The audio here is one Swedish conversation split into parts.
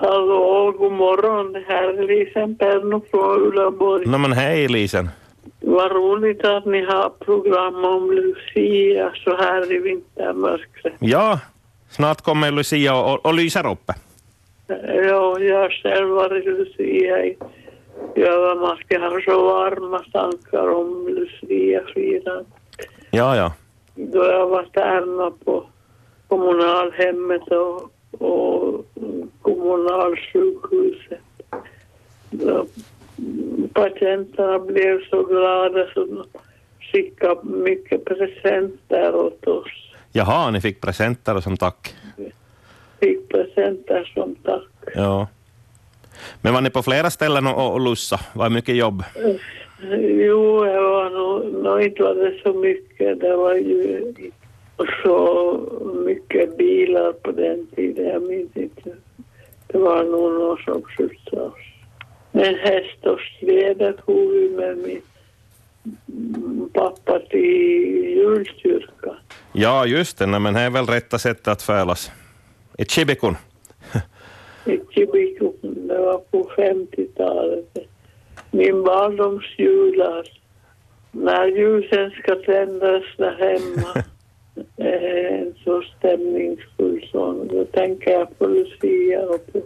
Hallå, god morgon. Det här är Lisen Perno från Ullaborg. No, men hej Lisen. Vad roligt att ni har program om Lucia så här i vintermörkret. Ja, snart kommer Lucia och, och, lyser upp. Ja, jag har själv varit Lucia i Övermark. Jag har så varma tankar om Lucia-firandet. Ja, ja. Då jag var tärna på kommunalhemmet och, och kommunalsjukhuset. Patienterna blev så glada så de skickade mycket presenter åt oss. Jaha, ni fick presenter som tack. Fick presenter som tack. Ja. Men var ni på flera ställen och, och lussa? Var det mycket jobb? Jo, det var nog, nog inte var det så mycket. Det var ju så mycket bilar på den tiden. Jag minns inte. Det var nog någon som skjutsade oss. Men häst och släde tog vi med min pappa till julkyrkan. Ja, just det. Nej, men det är väl rätta sättet att färdas. I Chibikun. i Kibikun. Det var på 50-talet. Min barndomsjular. När ljusen ska tändas där hemma. En så stämningsfull sång. Då tänker jag på Lucia och på,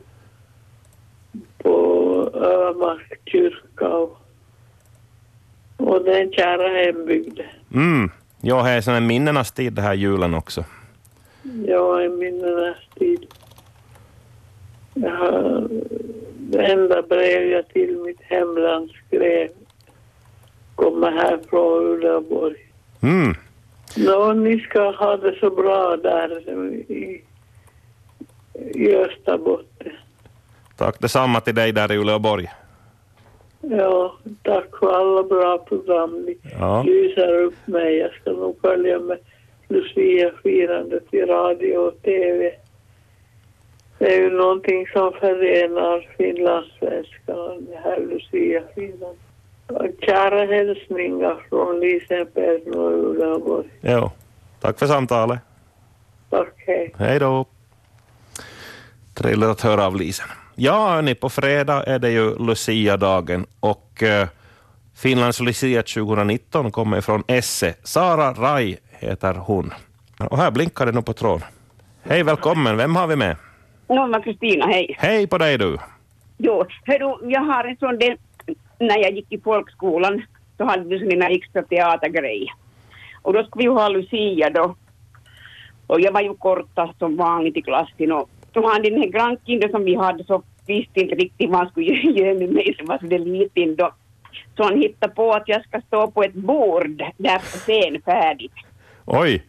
på Ömark kyrka och, och den kära hembygden. Mm. Ja, det är sån en minnenas tid det här julen också. Jag är minnenas tid. Jag har, det enda brev jag till mitt hemland skrev kommer här från Uleåborg. Mm. Nå, ni ska ha det så bra där i, i Österbotten. Tack detsamma till dig där i Uleåborg. Ja, tack för alla bra program. Ni Ja. lyser upp mig. Jag ska nog följa med Lucia-firandet i radio och TV. Det är ju någonting som förenar finlandssvenskarna, det här Lucia-firandet. Kära hälsningar från Lisen Persson och Uleåborg. Jo. Tack för samtalet. Tack, hej. Hej då. Trevligt att höra av Lisen. Ja, hörni, på fredag är det ju Lucia-dagen och eh, Finlands Lucia 2019 kommer från Esse. Sara Rai heter hon. Och här blinkar det nu på tråden. Hej, välkommen. Vem har vi med? Norma Kristina, hej. Hej på dig du. Jo, hördu, jag har en sån del, när jag gick i folkskolan så hade vi där extra teatergrej. Och då skulle vi ha Lucia då. Och jag var ju kortast som vanligt i klassen och då hade den här grannkinden som vi hade så visste inte riktigt vad han skulle göra med mig som var så liten då. Så han hittade på att jag ska stå på ett bord där på scen färdigt. Oj.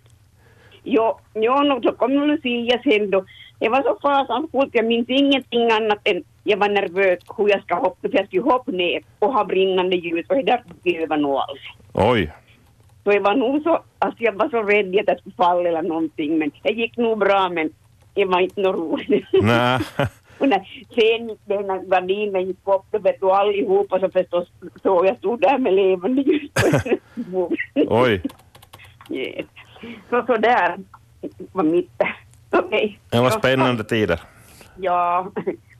Jo, jo no, så kom Lucia sen då. Det var så fasansfullt, jag minns ingenting annat än jag var nervös hur jag ska hoppa, för jag skulle hoppa ner och ha brinnande ljus och det där fick jag över nog alls. Oj. Så jag var nog så, alltså jag var så rädd att jag skulle falla eller någonting, men det gick nog bra, men det var inte något roligt. Nä. och när sen det, när gardinen gick upp, då vet du allihopa så förstås så jag stod där med levande ljus. Oj. Yes. Så sådär var mitt. Okej. Det var spännande tider. Ja,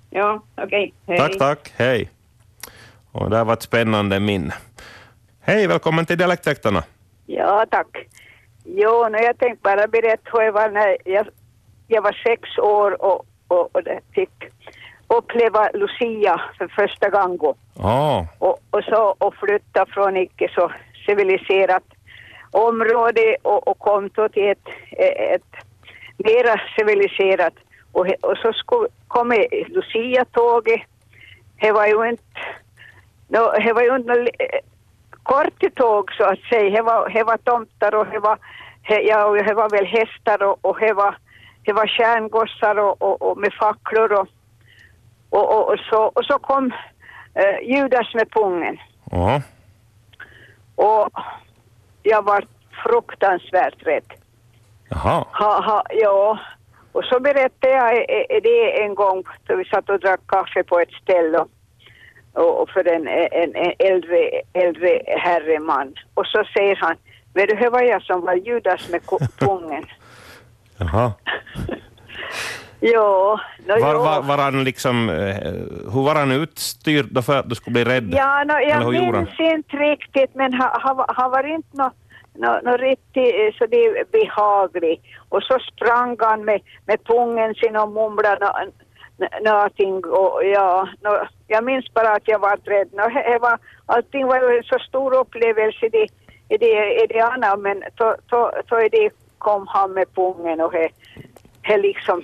ja okej. Hej. Tack, tack. Hej. Och det har varit spännande minne. Hej, välkommen till Dialektväktarna. Ja, tack. Jo, nu jag tänkte bara berätta hur jag var när jag, jag var sex år och, och, och fick uppleva Lucia för första gången. Ja, Och, och så och flytta från icke så civiliserat område och, och kom då till ett, ett mera civiliserat. Och, he- och så skulle, kom Lucia-tåget. Det var ju inte, no, det var ju inte nå- eh, kort tåg så att säga. Det var, det var tomtar och det var, det, ja, det var väl hästar och, och det var, det var stjärngossar och, och, och med facklor och, och, och, så, och så kom eh, Judas med pungen. ja. Och jag var fruktansvärt rädd. Jaha. Ha, ha, ja. Och så berättade jag det en gång då vi satt och drack kaffe på ett ställe och, för en, en, en äldre, äldre herreman. Och så säger han, vet du, det var jag som var Judas med pungen. Jaha. Jo, no, Var, var, var han liksom, eh, hur var han utstyrd då för att du skulle bli rädd? Ja, no, jag minns inte riktigt, men han ha, ha var inte nå no, no riktigt eh, så det är behaglig. Och så sprang han med, med pungen sin och mumlade nå- nå- någonting. Och, ja, no, jag minns bara att jag var rädd. No, he, var, allting var ju en så stor upplevelse i det, i det, i det andra, men så i det kom han med pungen och he, he liksom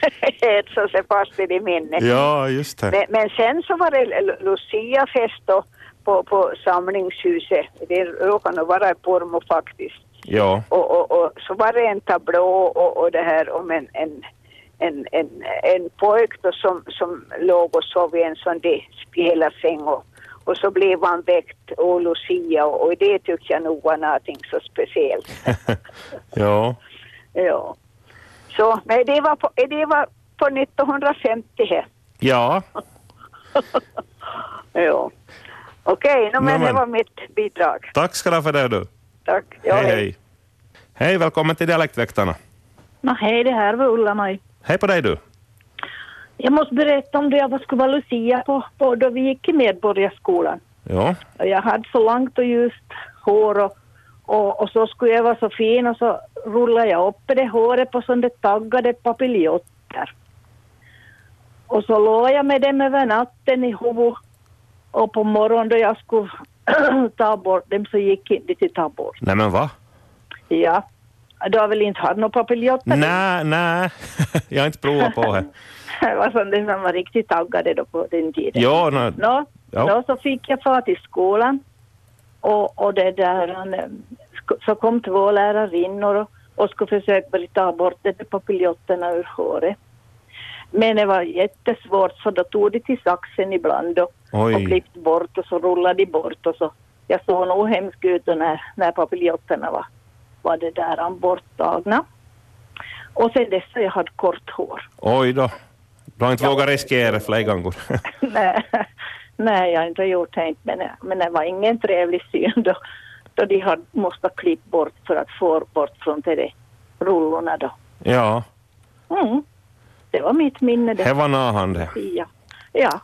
etsade sig fast i det minnet. Ja, just det. Men, men sen så var det Lu- Luciafest då på, på samlingshuset. Det råkade nog vara i Pormo faktiskt. Ja, Och, och, och så var det en tablå och, och det här om en, en, en, en, en pojk då som, som låg och sov i en sån där spelarsäng och, och så blev han väckt och Lucia och, och det tyckte jag nog var någonting så speciellt. ja. ja. Så, men det var på, det var på 1950 här. Ja, Ja. Okej, no, men No, det var mitt bidrag. tack ska du ha för det du. Tack. Ja, hej, hej. Hej, välkommen till Dialektväktarna. Nå, hej, det här var Ulla-Maj. Hej på dig du. Jag måste berätta om det jag skulle vara Lucia på, på då vi gick i Medborgarskolan. Ja, Och jag hade så långt och ljust hår och, och, och så skulle jag vara så fin och så rullade jag upp det håret på sådana taggade papiljotter. Och så låg jag med dem över natten i huvudet och på morgonen då jag skulle ta bort dem så gick inte till bort. nej men va? Ja, du har väl inte haft några papiljotter? Nej, nej, jag har inte provat på det. Det var sånt där som var riktigt taggade då på den tiden. Ja, no, Nå, Ja. då så fick jag fara till skolan och, och det där, eh, så kom två lärarinnor och, och skulle försöka ta bort de där papiljetterna ur håret. Men det var jättesvårt så då tog de till saxen ibland och, och oj. klippt bort och så rullade de bort och så. Jag såg nog hemskt ut när, när papiljetterna var, var det där borttagna. Och sen dess har jag haft kort hår. Oj då. Du har inte vågat riskera fler gånger. nej, nej, jag har inte gjort det men, men det var ingen trevlig syn då, då de hade måste klippa bort för att få bort från de där rullorna då. ja, Mm. Det var mitt minne det var nahande. Ja. ja,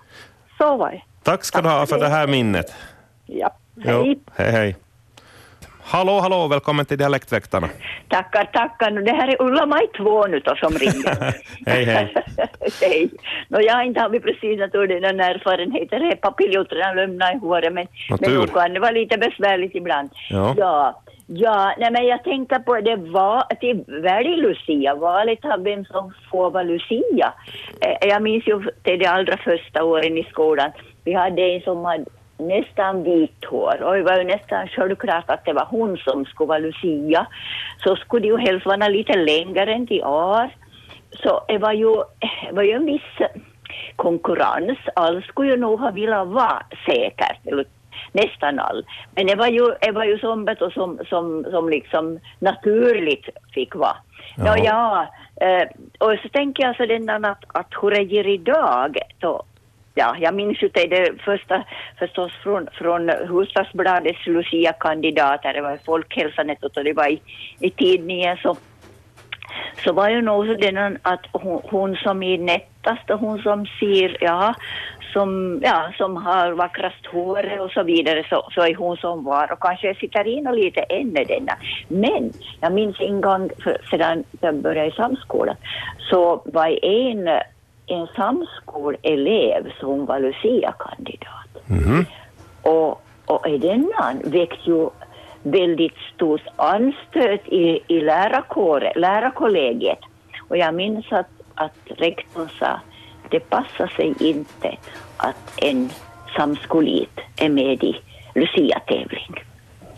så var det. Tack ska du ha för det här minnet. Ja. Jo, Hej. hej, hej. Hallå, hallå, välkommen till Dialektväktarna. Tackar, tackar. Det här är Ulla-Maj 2 nu då som ringer. Hej, hej. hej. No, jag har inte precis den erfarenheten. Det är papiljotrarna lämnar i håret men, men nog kan det vara lite besvärligt ibland. Ja. Ja, ja nej, men jag tänker på det var till välj Lucia, valet av vem som får vara Lucia. Eh, jag minns ju till de allra första åren i skolan. Vi hade en som hade nästan vitt hår och det var ju nästan självklart att det var hon som skulle vara Lucia. Så skulle det ju helst vara lite längre än till år. Så det var ju, det var ju en viss konkurrens. Alla skulle ju nog ha velat vara säkert, nästan all. Men det var ju, det var ju som, vet du, som, som, som liksom naturligt fick vara. Ja, ja. eh, och så tänker jag så den där att, att hur det ger idag, då, ja, jag minns ju det, det första förstås från, från Hufvudstadsbladets Lucia-kandidater, det var i Folkhälsanet och det var i, i tidningen så så var ju nog så den att hon, hon som är nättast och hon som ser, ja, som, ja, som har vackrast hår och så vidare så, så är hon som var och kanske sitter in och lite ännu denna. Men jag minns en gång för, sedan jag började i samskolan så var en, en samskolelev som var Lucia-kandidat. Mhm. Och, och denna väckte ju väldigt stort anstöt i, i lärarkåren, lärarkollegiet. Och jag minns att, att rektorn sa det passar sig inte att en samskolit är med i Lucia-tävling.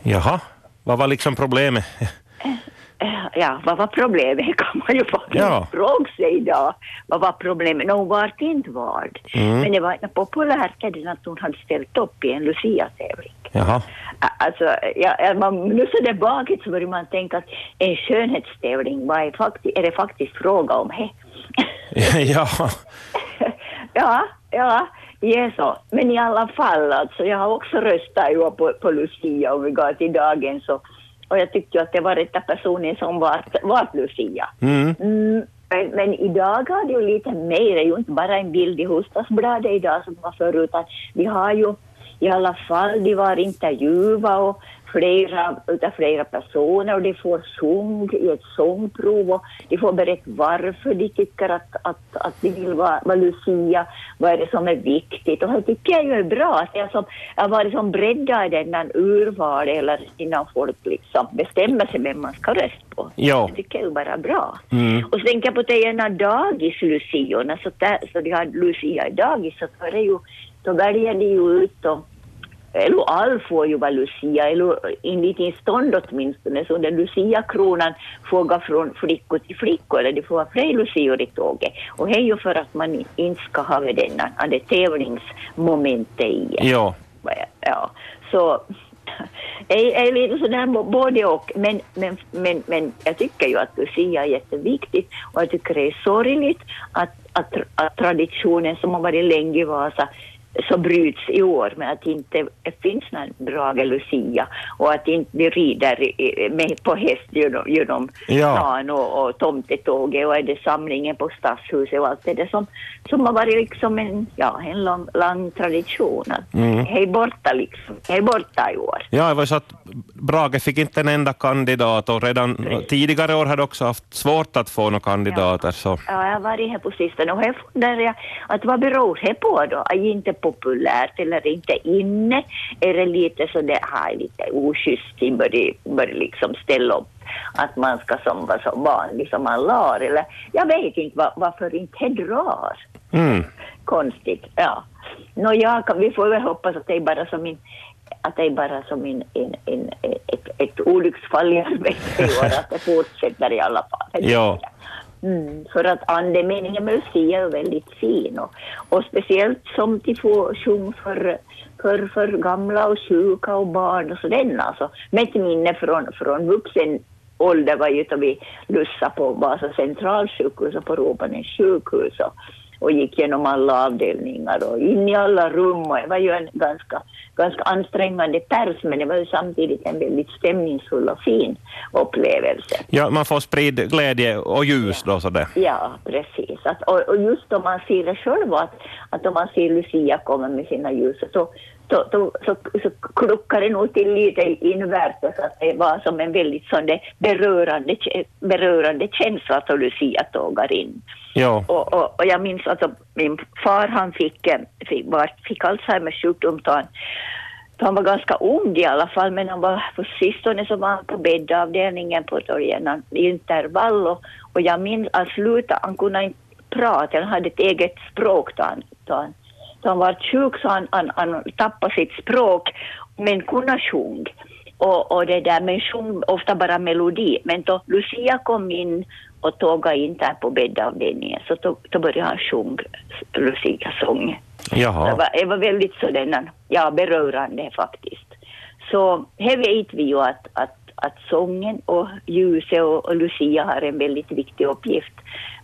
Jaha, vad var liksom problemet? Eh, Ja, vad var problemet kan man ju faktiskt Ja. fråga sig idag. Vad var problemet? Hon var inte vald. Mm. Men det var populärt är det att hon hade ställt upp i en Lucia-tävling. Jaha, Alltså, ja, ja, man, nu så där bakåt så börjar man tänka att en skönhetstävling, vad är, fakti- är det faktiskt fråga om? He? ja, ja, ja, är så. Men i alla fall, alltså, jag har också röstat ju på, på Lucia om vi går till dagen så, och jag tyckte ju att det var rätta personen som var, var Lucia. mm. Mm, Men, men idag har det ju lite mer, det är ju inte bara en bild i Hufvudstadsbladet idag som var förut, utan vi har ju i alla fall, de var intervjuade och flera, utav flera personer och de får sång i ett sångprov och de får berätta varför de tycker att, att, att de vill vara, vara Lucia, vad är det som är viktigt och det tycker jag ju är bra att jag som har varit som breddad i denna urval eller innan folk liksom bestämmer sig vem man ska rösta på. Ja. Det tycker jag är bara bra. Mm. Och så tänker jag på det ena dagis-luciorna, så, där, så de har Lucia i dagis, så då, är det ju, då väljer de ju ut och eller all får ju vara Lucia, eller en stånd åtminstone, så den Lucia-kronan får gå från flickor till flickor, eller det får vara fler Lucior i tåget. Och det är ju för att man inte ska ha denna, det tävlingsmomentet i. Ja. Ja, så jag är lite sådär både och, men, men, men, men jag tycker ju att Lucia är jätteviktigt och jag tycker det är sorgligt att, att, att traditionen som har varit länge i Vasa så bryts i år med att inte finns någon Brage Lucia och att inte vi rider med på häst genom, genom Ja. stan och, och tomtetåget och är det samlingen på Stadshuset och allt det där som, som har varit liksom en, ja, en lång, lång tradition. Att Mm. Det är borta liksom, det är borta i år. Ja, det var ju så att Brage fick inte en enda kandidat och redan tidigare år hade också haft svårt att få några kandidater. Så. Ja, jag har varit här på sistone och jag funderar att vad beror det på då? Är det inte populärt eller inte inne? Är det lite så det här lite oschysst börja liksom ställa upp att man ska som vara så vanlig som man lar eller jag vet inte var, varför inte det drar. Mm. Konstigt, ja. Nå, jag kan, vi får väl hoppas att det är bara som en att det är bara som en, en, en, ett, ett olycksfall i arbetet år, att det fortsätter i alla fall. Ja. Mm, för att andemeningen med Lucia är väldigt fin och, och speciellt som de får sjunga för, för, för gamla och sjuka och barn och sådär alltså. Mitt minne från, från vuxen ålder var ju då vi lussade på Vasa centralsjukhus och på Råbanens sjukhus och, och gick genom alla avdelningar och in i alla rum och det var ju en ganska, ganska ansträngande pers men det var ju samtidigt en väldigt stämningsfull och fin upplevelse. Ja, man får sprida glädje och ljus då. Så det. Ja, precis. Att, och, och just om man ser det själv, att, att om man ser Lucia komma med sina ljus, så, så, så, så, så kluckar det nog till lite invärtes att det var som en väldigt sån där berörande, berörande känsla att Lucia tågar in. Ja. Och, och, och jag minns att min far han fick, fick, var, fick Alzheimers sjukdom då han, då han var ganska ung i alla fall, men han var på sistone så var han på bäddavdelningen på Torgen intervall och, och jag minns att sluta, han kunde inte prata, han hade ett eget språk då han, då han, han var sjuk så han, han, han tappade sitt språk men kunde sjunga. Och, och det där, men sjung ofta bara melodi. Men då Lucia kom in och tågade in där på bäddavdelningen så då, då började han sjunga Lucia-sång. Det Jaha. var, det var väldigt sådär, ja, berörande faktiskt. Så här vet vi ju att, att, att sången och ljuset och, och Lucia har en väldigt viktig uppgift.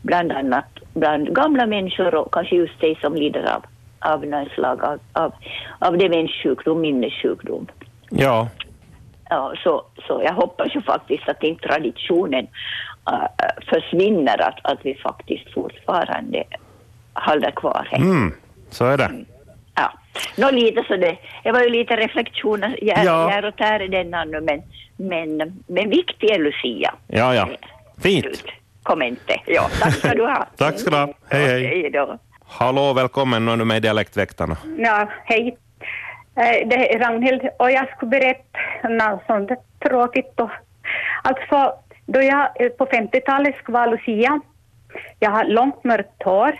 Bland annat bland gamla människor och kanske just de som lider av, av något slag av, av, av demenssjukdom, minnessjukdom. Ja. Ja, så, så jag hoppas ju faktiskt att inte traditionen äh, försvinner, att, att vi faktiskt fortfarande håller kvar det. Mm. Så är det. Ja. Nå, lite så det, det var ju lite reflektioner här, Ja. här och där i denna nu, men, men, men viktig är Lucia. Ja, ja. Fint. Slut. Kom inte. Ja, tack ska du ha. Tack ska du ha. Hej, hej. Hej då. Hallå, välkommen. Nu är du med i Dialektväktarna. Ja, hej. Eh, Det är Ragnhild och jag skulle berätta något sånt tråkigt. Då. Alltså, då jag eh, på 50-talet skulle vara Lucia, jag har långt mörkt hår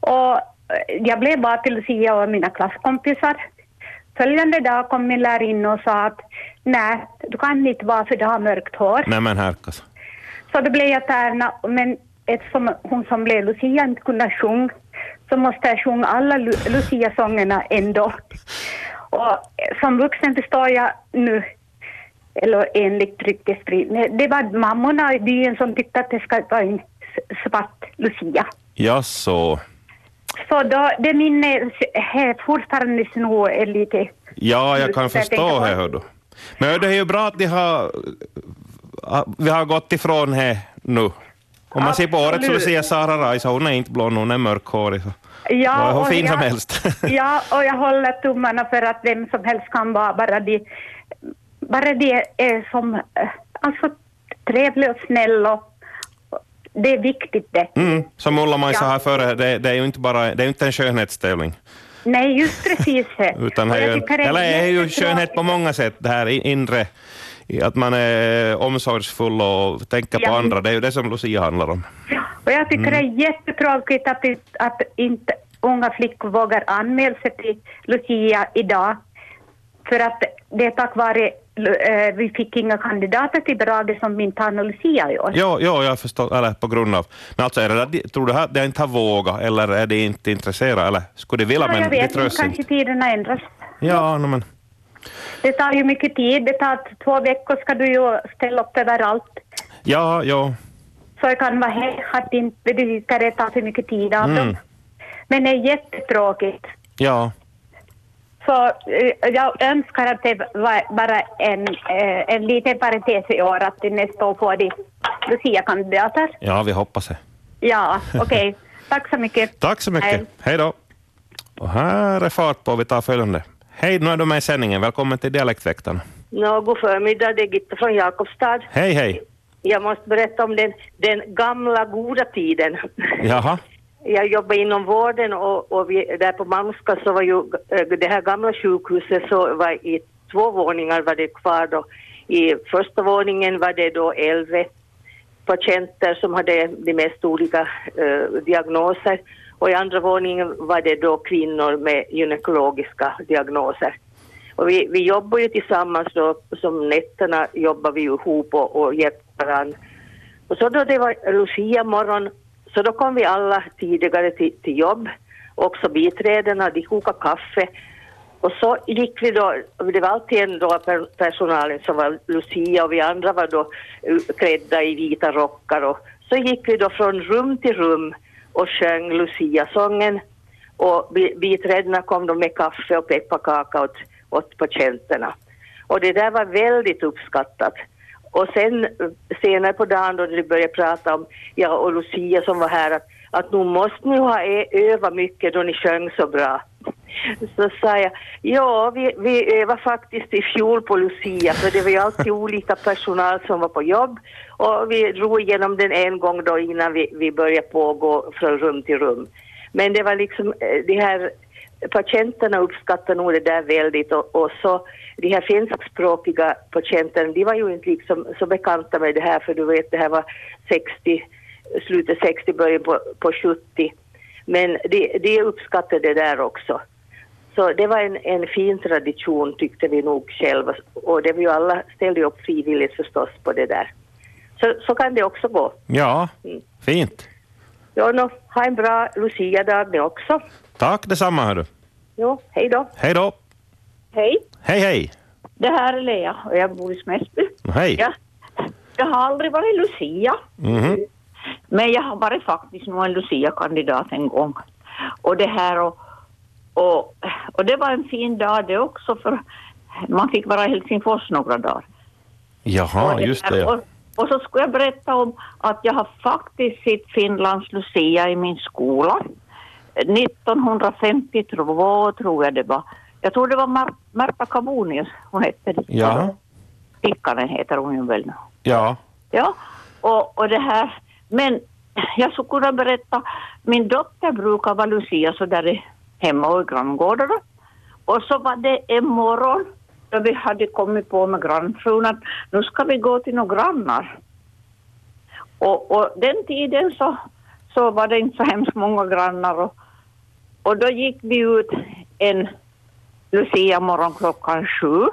och eh, jag blev bara till Lucia och mina klasskompisar. Följande dag kom min lärarinna och sa att nej, du kan inte vara för du har mörkt hår. Nej men härkas. Så då blev jag tärna, men eftersom hon som blev Lucia inte kunde sjunga så måste jag sjunga alla Lu- Lucia-sångerna ändå. Och som vuxen förstår jag nu, eller enligt ryktesspridning, det var mammorna i byn som tyckte att det ska vara en svart Lucia. Ja, så. Så då, det minnet är fortfarande är lite... Ja, jag kan förstå det. hör du. Men det är ju bra att de har, vi har gått ifrån det nu. Om man ser på årets Absolut. Lucia Sara Raisa, hon är inte blond, hon är mörkhårig. Så. Ja, är och fin som jag- helst. Ja, och jag håller tummarna för att vem som helst kan vara bara de, bara de är som, eh, alltså trevlig och snäll och det är viktigt det. Mm, som Ulla-Maj sa här före, det, det är ju inte bara det är inte en skönhetstävling. Nej, just precis. Utan Och det är jag ju, tycker det är eller är ju skönhet på många sätt, det här inre, att man är omsorgsfull och tänker på Ja. andra. Det är ju det som Lucia handlar om. Och jag tycker det Mm. är jättetråkigt att, det- att inte unga flickor vågar anmäla sig till Lucia idag. För att det är tack vare eh, vi fick inga kandidater till Brage som har någon Lucia i år. Jo, jo, jag förstår, eller på grund av. Men alltså, är det där, tror du att de inte har vågat, eller är de inte intresserade, eller skulle de vilja, Ja, men jag vet trös kanske tiderna ändras. Ja, no, men, Det tar ju mycket tid. Det tar två veckor ska du ju ställa upp överallt. ja, ja, Så det kan vara att inte betyder det tar för mycket tid av Mm. dem. Men det är jättetråkigt. ja. Så eh, jag önskar att det var bara en, eh, en liten parentes i år, att nästa år får de Lucia-kandidater. Ja, vi hoppas det. Ja, okej. Tack så mycket. Tack så mycket. Hej. Hej då. Och här är fart på, vi tar följande. Hej, nu är du med i sändningen. Välkommen till Dialektväktarna. Nå, god förmiddag, det är Gitta från Jakobstad. Hej, hej. Jag måste berätta om den, den gamla goda tiden. Jaha. Jag jobbade inom vården och, och vi, där på Malmska så var ju eh, det här gamla sjukhuset så var i två våningar var det kvar då. I första våningen var det då äldre patienter som hade de mest olika eh, diagnoser och i andra våningen var det då kvinnor med gynekologiska diagnoser. Och vi, vi jobbar ju tillsammans då, som nätterna jobbar vi ihop och, och hjälper varandra. Och så då det var Lucia morgon, så då kom vi alla tidigare till, till jobb, också biträdena, de kokade kaffe. Och så gick vi då, det var alltid en då personalen som var Lucia och vi andra var då eh, klädda i vita rockar och så gick vi då från rum till rum och sjöng Lucia-sången och biträdena kom då med kaffe och pepparkaka åt, åt patienterna. Och det där var väldigt uppskattat. Och sen eh, senare på dagen då de började prata om, jag och Lucia som var här, att, att nu måste ni ha eh, övat mycket då ni sjöng så bra. Så sa jag, ja vi, vi övade faktiskt i fjol på Lucia för det var ju alltid olika personal som var på jobb och vi drog igenom den en gång då innan vi, vi började pågå från rum till rum. Men det var liksom eh, det här patienterna uppskattar nog det där väldigt och, och så de här finskspråkiga patienterna, de var ju inte liksom så bekanta med det här för du vet det här var 60, slutet 60, början på, på 70. Men de, de uppskattade det där också. Så det var en, en fin tradition tyckte vi nog själva och det var ju alla ställde upp frivilligt förstås på det där. Så, så kan det också gå. Ja, Mm. fint. Ja, no, ha en bra Lucia-dag ni också. Tack detsamma, hördu. Jo, hej då. Hej då. Hej, Hej, hej. det här är Lea och jag bor i Smäsby. Hej. Ja. Jag har aldrig varit Lucia, Mhm. Men jag har varit faktiskt nog en Lucia-kandidat en gång. Och det här och, och, och det var en fin dag det också för man fick vara i Helsingfors några dagar. Jaha, Och just här- det. Ja. Och, och så skulle jag berätta om att jag har faktiskt sett Finlands Lucia i min skola. 1952 tror jag det var. Jag tror det var Mar- Märta Kavonius hon hette. det. Ja. Pikkanen heter hon ju väl nu. Ja. Ja, och, och det här. Men jag skulle kunna berätta, min dotter brukar vara Lucia så där hemma och i granngården. Och så var det en morgon då vi hade kommit på med grannfrun att nu ska vi gå till några grannar. Och, och den tiden så, så var det inte så hemskt många grannar och, och då gick vi ut en Lucia morgon klockan sju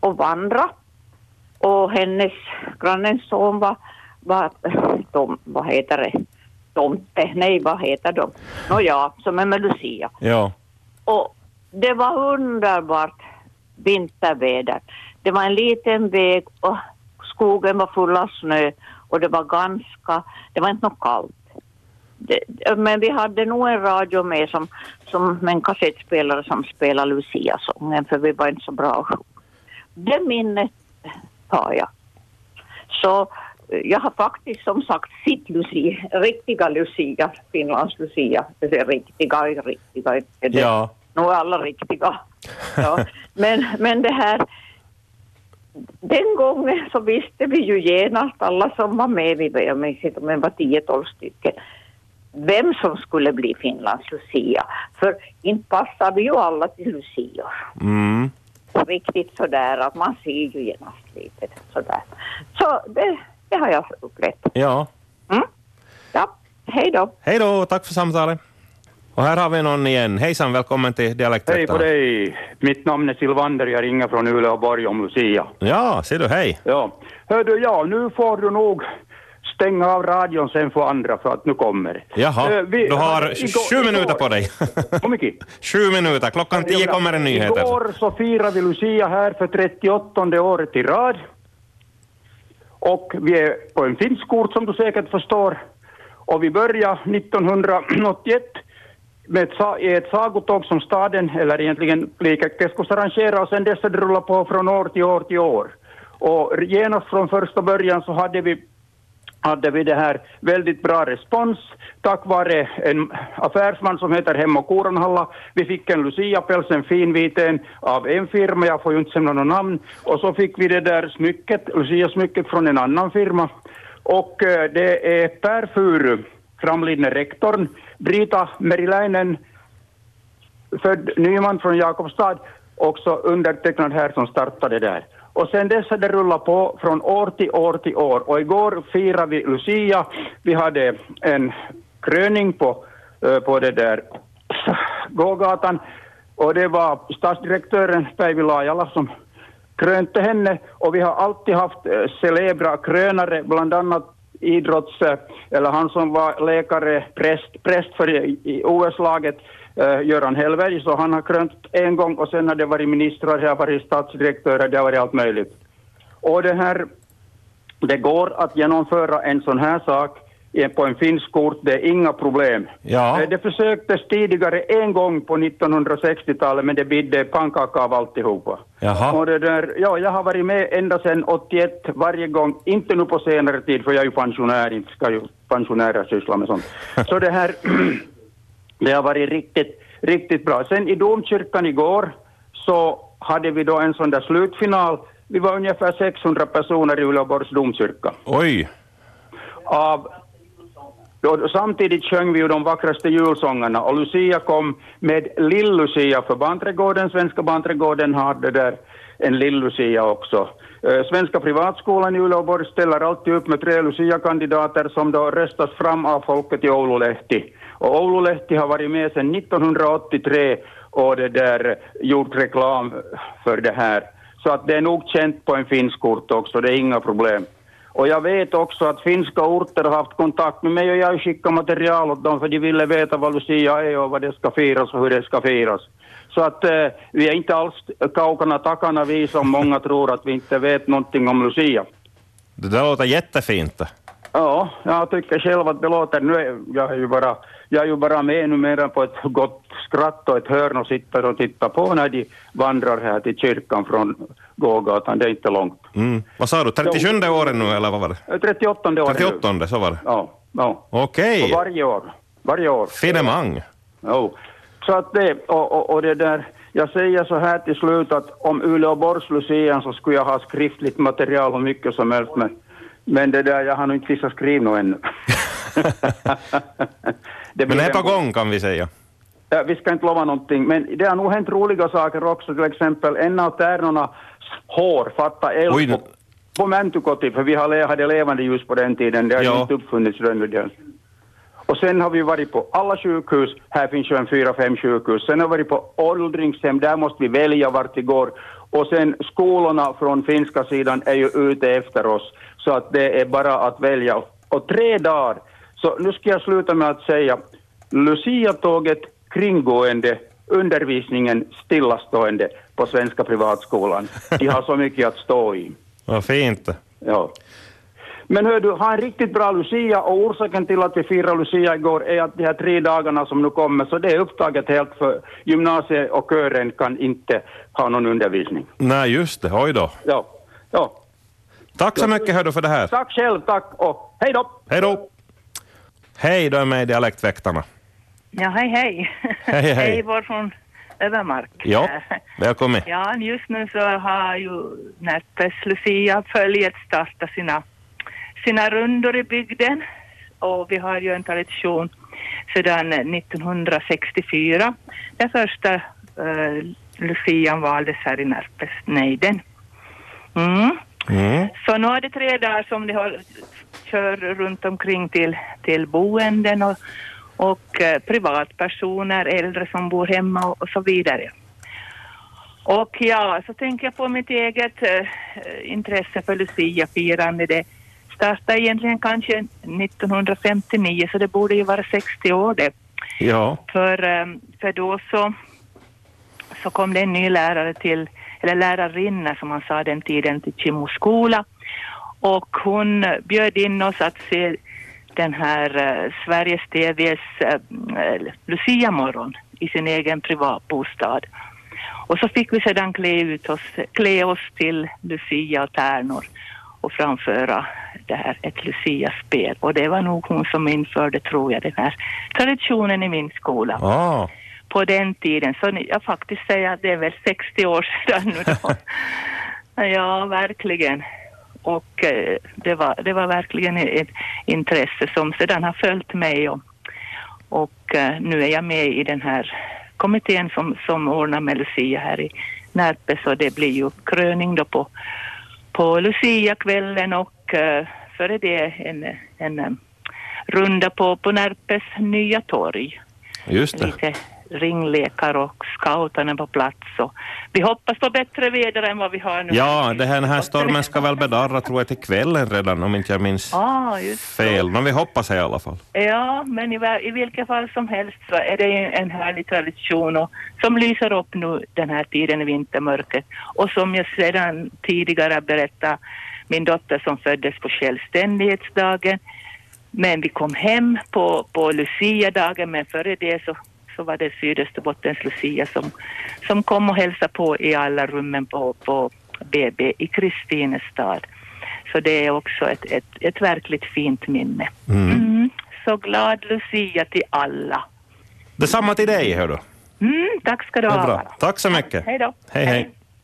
och vandra och hennes, grannens son var, var tom, vad heter det, tomte, nej vad heter de? Nåja, som är med Lucia. Ja. Och det var underbart vinterväder. Det var en liten väg och skogen var full av snö och det var ganska, det var inte något kallt. Det, men vi hade nog en radio med som, som med en kassettspelare som spelade Lucia-sången för vi var inte så bra. Det minnet har jag. Så jag har faktiskt som sagt sett Lucia, riktiga Lucia, Finlands Lucia. Det är riktiga, riktiga, är det. Ja. Nu är alla riktiga. Ja. Men, men det här, den gången så visste vi ju genast alla som var med, vi jag minns inte om det var 10-12 stycken, vem som skulle bli Finlands Lucia. För inte passar vi ju alla till Lucia. Mm. Riktigt sådär att man ser ju genast lite sådär. Så det, det har jag upplevt. Ja. Mm? Ja, hej då. Hej då, tack för samtalet. Och här har vi någon igen. Hejsan, välkommen till Hej på Dialektväktarna. dig! Mitt namn är Silvander, jag ringer från Uleåborg om Lucia. Ja, ser du, hej. Ja. Hör du, ja, nu får du nog stänga av radion sen får andra för att nu kommer. Jaha, Eh, vi du har igår- sju minuter igår- på dig. Hur mycket? Sju minuter, klockan tio kommer en nyheter. Igår så firade vi Lucia här för 38 året i rad. Och vi är på en finsk ort som du säkert förstår. Och vi började 1981 med ett, i ett sagotåg som staden, eller egentligen Likakeskus arrangerade och sen dess har det rullat på från år till år till år. Och genast från första början så hade vi hade vi det här väldigt bra respons tack vare en affärsman som heter Hemmo Kuranhalla. Vi fick en Lucia-päls, en finviten, av en firma, jag får ju inte säga något namn. Och så fick vi det där smycket, Lucia-smycket från en annan firma. Och eh, det är Per Furu, framlidne rektorn, Brita Meriläinen, född Nyman från Jakobstad, också undertecknad här som startade där. Och sen dess har det rullat på från år till år till år. Och igår firade vi Lucia. Vi hade en kröning på, eh, på det där äh, gågatan. Och det var stadsdirektören Päivi Laajala som krönte henne. Och vi har alltid haft eh, celebra krönare, bland annat idrotts... Eh, eller han som var läkare, präst, präst för i OS-laget, eh, Göran Hellberg, så han har krönt en gång och sen har det varit ministrar, det har varit statsdirektörer, det har varit allt möjligt. Och det här, det går att genomföra en sån här sak på en finsk ort, det är inga problem. Ja. Eh, Det försöktes tidigare en gång på 1960-talet men det bidde pannkaka av alltihopa. Jaha. Och det där, ja, jag har varit med ända sedan 81 varje gång, inte nu på senare tid för jag är ju pensionär, inte ska ju pensionärer syssla med sånt. Så det här, det har varit riktigt, riktigt bra. Sen i domkyrkan igår så hade vi då en sån där slutfinal. Vi var ungefär 600 personer i Uleåborgs domkyrka. Oj. Av, då, samtidigt sjöng vi ju de vackraste julsångerna och Lucia kom med Lill-Lucia för barnträdgården. Svenska barnträdgården hade där en Lill-Lucia också. Eh, Svenska privatskolan i Uleåborg ställer alltid upp med tre Lucia-kandidater som då röstas fram av folket i Oululehti. Och Oululehti har varit med sedan 1983 och det där gjort reklam för det här. Så att det är nog känt på en finsk ort också, det är inga problem. Och jag vet också att finska orter har haft kontakt med mig och jag har skickat material åt dem för de ville veta vad Lucia är och vad det ska firas och hur det ska firas. Så att eh, vi är inte alls kaukana takana vi som många tror att vi inte vet någonting om Lucia. Det där låter jättefint. Ja, jag tycker själv att det låter... Nu är, jag, är ju bara, jag är ju bara med numera på ett gott skratt och ett hörn och sitter och tittar på när de vandrar här till kyrkan från gågatan. Det är inte långt. Mm. Vad sa du, 37 året nu eller vad var det? Eh, 38 år. nu. 38 så var det. Ja, ja. Okej. Och varje år. Varje år. Finemang. Jo. Så att det, och, och, och det där, jag säger så här till slut att om Uleåborgs Lucian så skulle jag ha skriftligt material hur mycket som helst men, men det där, jag har nog inte vissa skrivna ännu. det Men det är på gång kan vi säga. Ja, vi ska inte lova någonting, men det har nog hänt roliga saker också, till exempel en av tärnornas hår fattade eld Oj, på, på Mäntukoti, för vi hade levande ljus på den tiden, det har Ja. inte uppfunnits rönnudel. Och sen har vi varit på alla sjukhus, här finns ju en fyra, fem sjukhus. Sen har vi varit på åldringshem, där måste vi välja vart vi går. Och sen skolorna från finska sidan är ju ute efter oss, så att det är bara att välja. Och tre dagar, så nu ska jag sluta med att säga, Lucia-tåget kringgående, undervisningen stillastående på Svenska privatskolan. De har så mycket att stå i. Vad fint. Ja. Men hör du, ha en riktigt bra Lucia och orsaken till att vi firar Lucia igår är att de här tre dagarna som nu kommer, så det är upptaget helt för gymnasiet och kören kan inte ha någon undervisning. Nej, just det. Oj då. Ja, ja. Tack så mycket hördu för det här. Tack själv, tack och hej då! Hej då! Hej, du är med i Dialektväktarna. Ja, hej hej. Hej, hej. Eivor från Övermark. Ja, välkommen. Ja, just nu så har ju Närpes Lucia-följet startat sina, sina rundor i bygden och vi har ju en tradition sedan 1964. Den första uh, Lucian valdes här i Närpes nejden. Mm. Mm. Så nu är det tre dagar som de har, kör runt omkring till, till boenden och, och eh, privatpersoner, äldre som bor hemma och, och så vidare. Och ja, så tänker jag på mitt eget eh, intresse för Lucia-firande. Det startade egentligen kanske 1959 så det borde ju vara 60 år det. Ja. För, eh, för då så, så kom det en ny lärare till, eller lärarinna som man sa den tiden, till Kimmo skola. Och hon bjöd in oss att se den här eh, Sveriges TVs eh, Lucia-morgon i sin egen privatbostad. Och så fick vi sedan klä, ut oss, klä oss till Lucia och tärnor och framföra det här, ett Lucia-spel. Och det var nog hon som införde, tror jag, den här traditionen i min skola Ah. på den tiden. Så jag faktiskt säger att det är väl 60 år sedan nu då. ja, verkligen. Och eh, det, var, det var verkligen ett intresse som sedan har följt mig och, och eh, nu är jag med i den här kommittén som, som ordnar med Lucia här i Närpes och det blir ju kröning då på, på Lucia-kvällen och eh, före det en, en eh, runda på, på Närpes nya torg Just det. lite ringlekar och scouterna på plats. Och vi hoppas på bättre väder än vad vi har nu. Ja, det här, den här stormen ska väl bedarra tror jag till kvällen redan om inte jag minns Ah, fel. Men vi hoppas i alla fall. Ja, men i, i vilket fall som helst så är det en härlig tradition och, som lyser upp nu den här tiden i vintermörkret. Och som jag sedan tidigare berättade, min dotter som föddes på självständighetsdagen. Men vi kom hem på, på Lucia-dagen, men före det så, så var det Sydösterbottens Lucia som, som kom och hälsade på i alla rummen på, på BB i Kristinestad. Så det är också ett, ett, ett verkligt fint minne. Mm. Så glad Lucia till alla. Detsamma till dig, hör du. Mm, tack ska du ha. Tack så mycket. Hej då. Hej, hej.